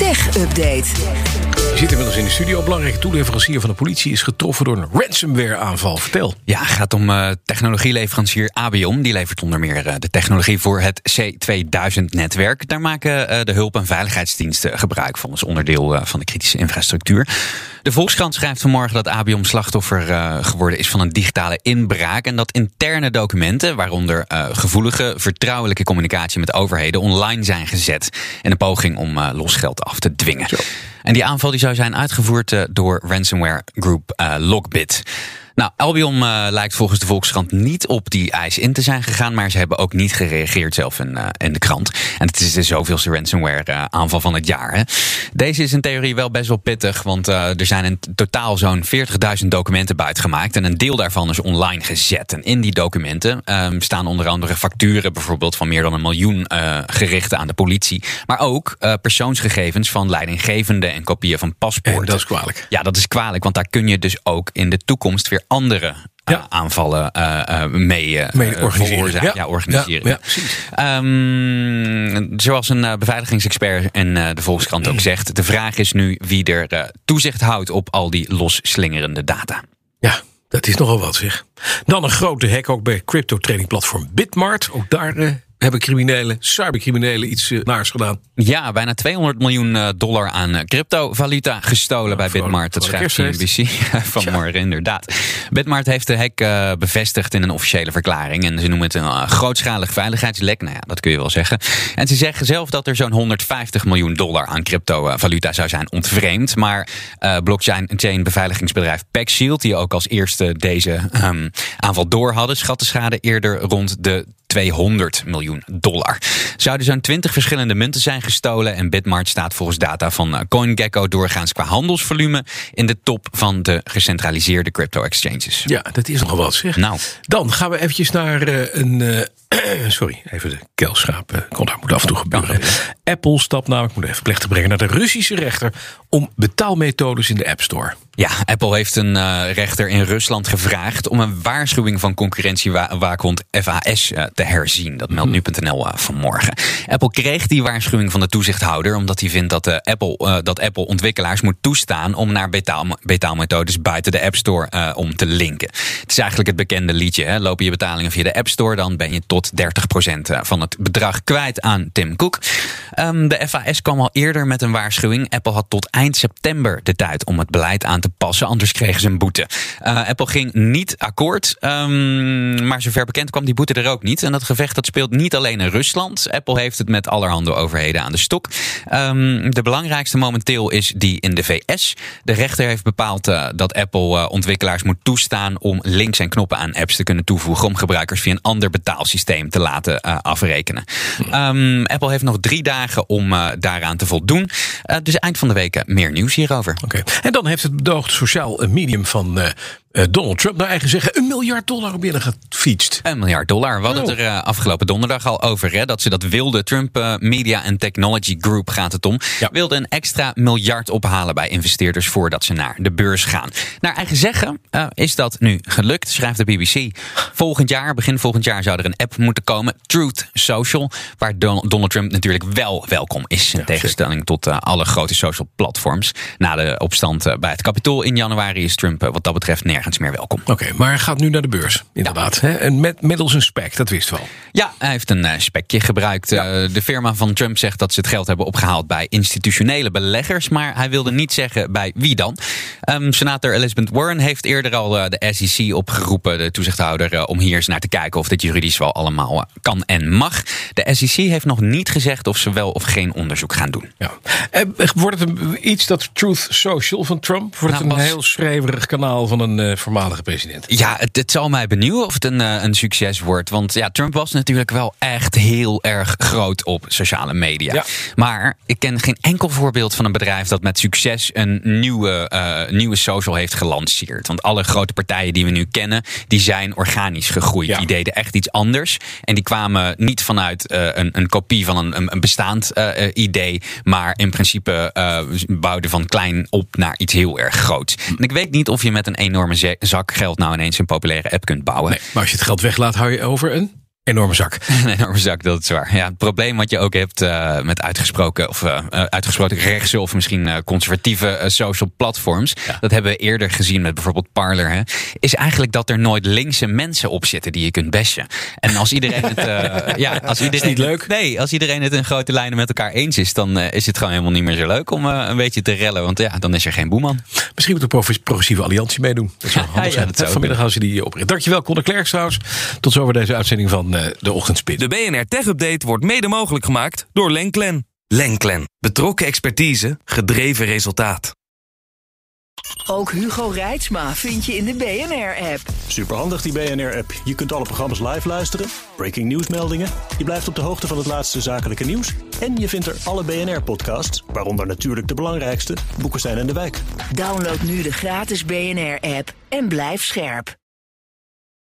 Tech Update. Je zit inmiddels in de studio. Belangrijke toeleverancier van de politie is getroffen door een ransomware-aanval. Vertel. Ja, het gaat om uh, technologieleverancier Abion. Die levert onder meer uh, de technologie voor het C2000-netwerk. Daar maken uh, de hulp- en veiligheidsdiensten gebruik van als onderdeel van de kritische infrastructuur. De Volkskrant schrijft vanmorgen dat Abion slachtoffer geworden is van een digitale inbraak. En dat interne documenten, waaronder gevoelige, vertrouwelijke communicatie met overheden, online zijn gezet. En een poging om losgeld af te dwingen. Zo. En die aanval die zou zijn uitgevoerd uh, door ransomware group uh, Lockbit. Nou, Albion uh, lijkt volgens de Volkskrant niet op die eis in te zijn gegaan, maar ze hebben ook niet gereageerd zelf in, uh, in de krant. En het is de zoveelste ransomware uh, aanval van het jaar. Hè. Deze is in theorie wel best wel pittig, want er zijn in totaal zo'n 40.000 documenten buitgemaakt en een deel daarvan is online gezet. En in die documenten um, staan onder andere facturen bijvoorbeeld van meer dan een miljoen gericht aan de politie, maar ook persoonsgegevens van leidinggevenden en kopieën van paspoorten. En dat is kwalijk. Ja, dat is kwalijk, want daar kun je dus ook in de toekomst weer andere ja. uh, aanvallen uh, uh, mee, mee organiseren. Ja. ja. organiseren. Ja, um, zoals een beveiligingsexpert in de Volkskrant ook zegt, de vraag is nu wie er toezicht houdt op al die losslingerende data. Ja, dat is nogal wat zeg. Dan een grote hack ook bij crypto trading platform Bitmart. Ook daar hebben criminelen, cybercriminelen iets uh, naars gedaan. Ja, bijna 200 miljoen uh, dollar aan uh, cryptovaluta gestolen bij Bitmart. Dat schrijft CNBC vanmorgen, ja. inderdaad. Bitmart heeft de hack bevestigd in een officiële verklaring. En ze noemen het een grootschalig veiligheidslek. Nou ja, dat kun je wel zeggen. En ze zeggen zelf dat er zo'n 150 miljoen dollar aan cryptovaluta zou zijn ontvreemd. Maar blockchain beveiligingsbedrijf PackShield, die ook als eerste deze um, aanval door hadden, schat de schade eerder rond de 200 miljoen dollar. Zouden zo'n 20 verschillende munten zijn gestolen en Bitmart staat volgens data van CoinGecko doorgaans qua handelsvolume in de top van de gecentraliseerde crypto exchanges. Ja, dat is nogal wat zeg. Nou. Dan gaan we eventjes naar uh, een... Uh, sorry, even de kelschaap. Uh, kon daar moet af en toe gebeuren. Apple stapt namelijk, moet even plechtig brengen, naar de Russische rechter om betaalmethodes in de App Store. Ja, Apple heeft een uh, rechter in Rusland gevraagd om een waarschuwing van concurrentiewaakhond FAS uh, te herzien. Dat meldt nu.nl uh, vanmorgen. Apple kreeg die waarschuwing van de toezichthouder omdat hij vindt dat, Apple, dat Apple ontwikkelaars moet toestaan om naar betaal, betaalmethodes buiten de App Store om te linken. Het is eigenlijk het bekende liedje. Hè? Lopen je betalingen via de App Store, dan ben je tot 30% van het bedrag kwijt aan Tim Cook. Um, de FAS kwam al eerder met een waarschuwing. Apple had tot eind september de tijd om het beleid aan te passen, anders kregen ze een boete. Uh, Apple ging niet akkoord, um, maar zover bekend kwam die boete er ook niet. En dat gevecht dat speelt niet alleen in Rusland. Apple heeft het met allerhande overheden aan de stok. Um, de belangrijkste momenteel is die in de VS. De rechter heeft bepaald uh, dat Apple uh, ontwikkelaars moet toestaan om links en knoppen aan apps te kunnen toevoegen om gebruikers via een ander betaalsysteem te laten afrekenen. Apple heeft nog drie dagen om daaraan te voldoen. dus eind van de week meer nieuws hierover. Oké. En dan heeft het bedoogd sociaal medium van Donald Trump naar eigen zeggen een miljard dollar binnen gefietst. Een miljard dollar. We hadden het er uh, afgelopen donderdag al over. Hè, dat ze dat wilde. Trump uh, Media and Technology Group gaat het om. Ja. Wilde een extra miljard ophalen bij investeerders voordat ze naar de beurs gaan. Naar eigen zeggen is dat nu gelukt, schrijft de BBC. Volgend jaar, begin volgend jaar, zou er een app moeten komen. Truth Social. Waar Don Donald Trump natuurlijk wel welkom is. In ja, tegenstelling tot alle grote social platforms. Na de opstand bij het Capitool in januari is Trump wat dat betreft nergens nergens meer welkom. Oké, okay, maar gaat nu naar de beurs, inderdaad. Ja. Hè? En met, middels een spec, dat wist wel. Ja, hij heeft een uh, spekje gebruikt. Ja. Uh, de firma van Trump zegt dat ze het geld hebben opgehaald bij institutionele beleggers. Maar hij wilde niet zeggen bij wie dan. Um, senator Elizabeth Warren heeft eerder al uh, de SEC opgeroepen, de toezichthouder, om hier eens naar te kijken of dit juridisch wel allemaal kan en mag. De SEC heeft nog niet gezegd of ze wel of geen onderzoek gaan doen. Ja. wordt het een, iets dat Truth Social van Trump? Wordt nou, het een heel schreeuwerig kanaal van een uh, voormalige president. Ja, het, het, zal mij benieuwen of het een, uh, een succes wordt. Want ja, Trump was natuurlijk wel echt heel erg groot op sociale media. Ja. Maar ik ken geen enkel voorbeeld van een bedrijf dat met succes een nieuwe, uh, nieuwe social heeft gelanceerd. Want alle grote partijen die we nu kennen, die zijn organisch gegroeid. Ja. Die deden echt iets anders. En die kwamen niet vanuit een, een kopie van een, een bestaand idee. Maar in principe bouwden van klein op naar iets heel erg groots. En ik weet niet of je met een enorme zak geld nou ineens een populaire app kunt bouwen. Nee, maar als je het geld weglaat, hou je over een enorme zak. Een enorme zak, dat is waar. Ja, het probleem wat je ook hebt uh, met uitgesproken of uh, uitgesproken rechtse of misschien uh, conservatieve social platforms, ja. dat hebben we eerder gezien met bijvoorbeeld Parler, hè, is eigenlijk dat er nooit linkse mensen op zitten die je kunt bashen. En als iedereen het, ja, als iedereen is niet leuk. Nee, als iedereen het in grote lijnen met elkaar eens is, dan is het gewoon helemaal niet meer zo leuk om een beetje te rellen, want ja, dan is er geen boeman. Misschien moet de progressieve alliantie meedoen. Dat zou handig zijn. Ja, Vanmiddag als je die opricht. Dankjewel, Conor Klerks trouwens. Tot zover deze uitzending van de Ochtendspit. De BNR Tech Update wordt mede mogelijk gemaakt door Lenklen. Lenklen. Betrokken expertise, gedreven resultaat. Ook Hugo Reitsma vind je in de BNR-app. Superhandig die BNR-app. Je kunt alle programma's live luisteren, breaking nieuwsmeldingen. Je blijft op de hoogte van het laatste zakelijke nieuws. En je vindt er alle BNR-podcasts, waaronder natuurlijk de belangrijkste, Boeken zijn in de wijk. Download nu de gratis BNR-app en blijf scherp.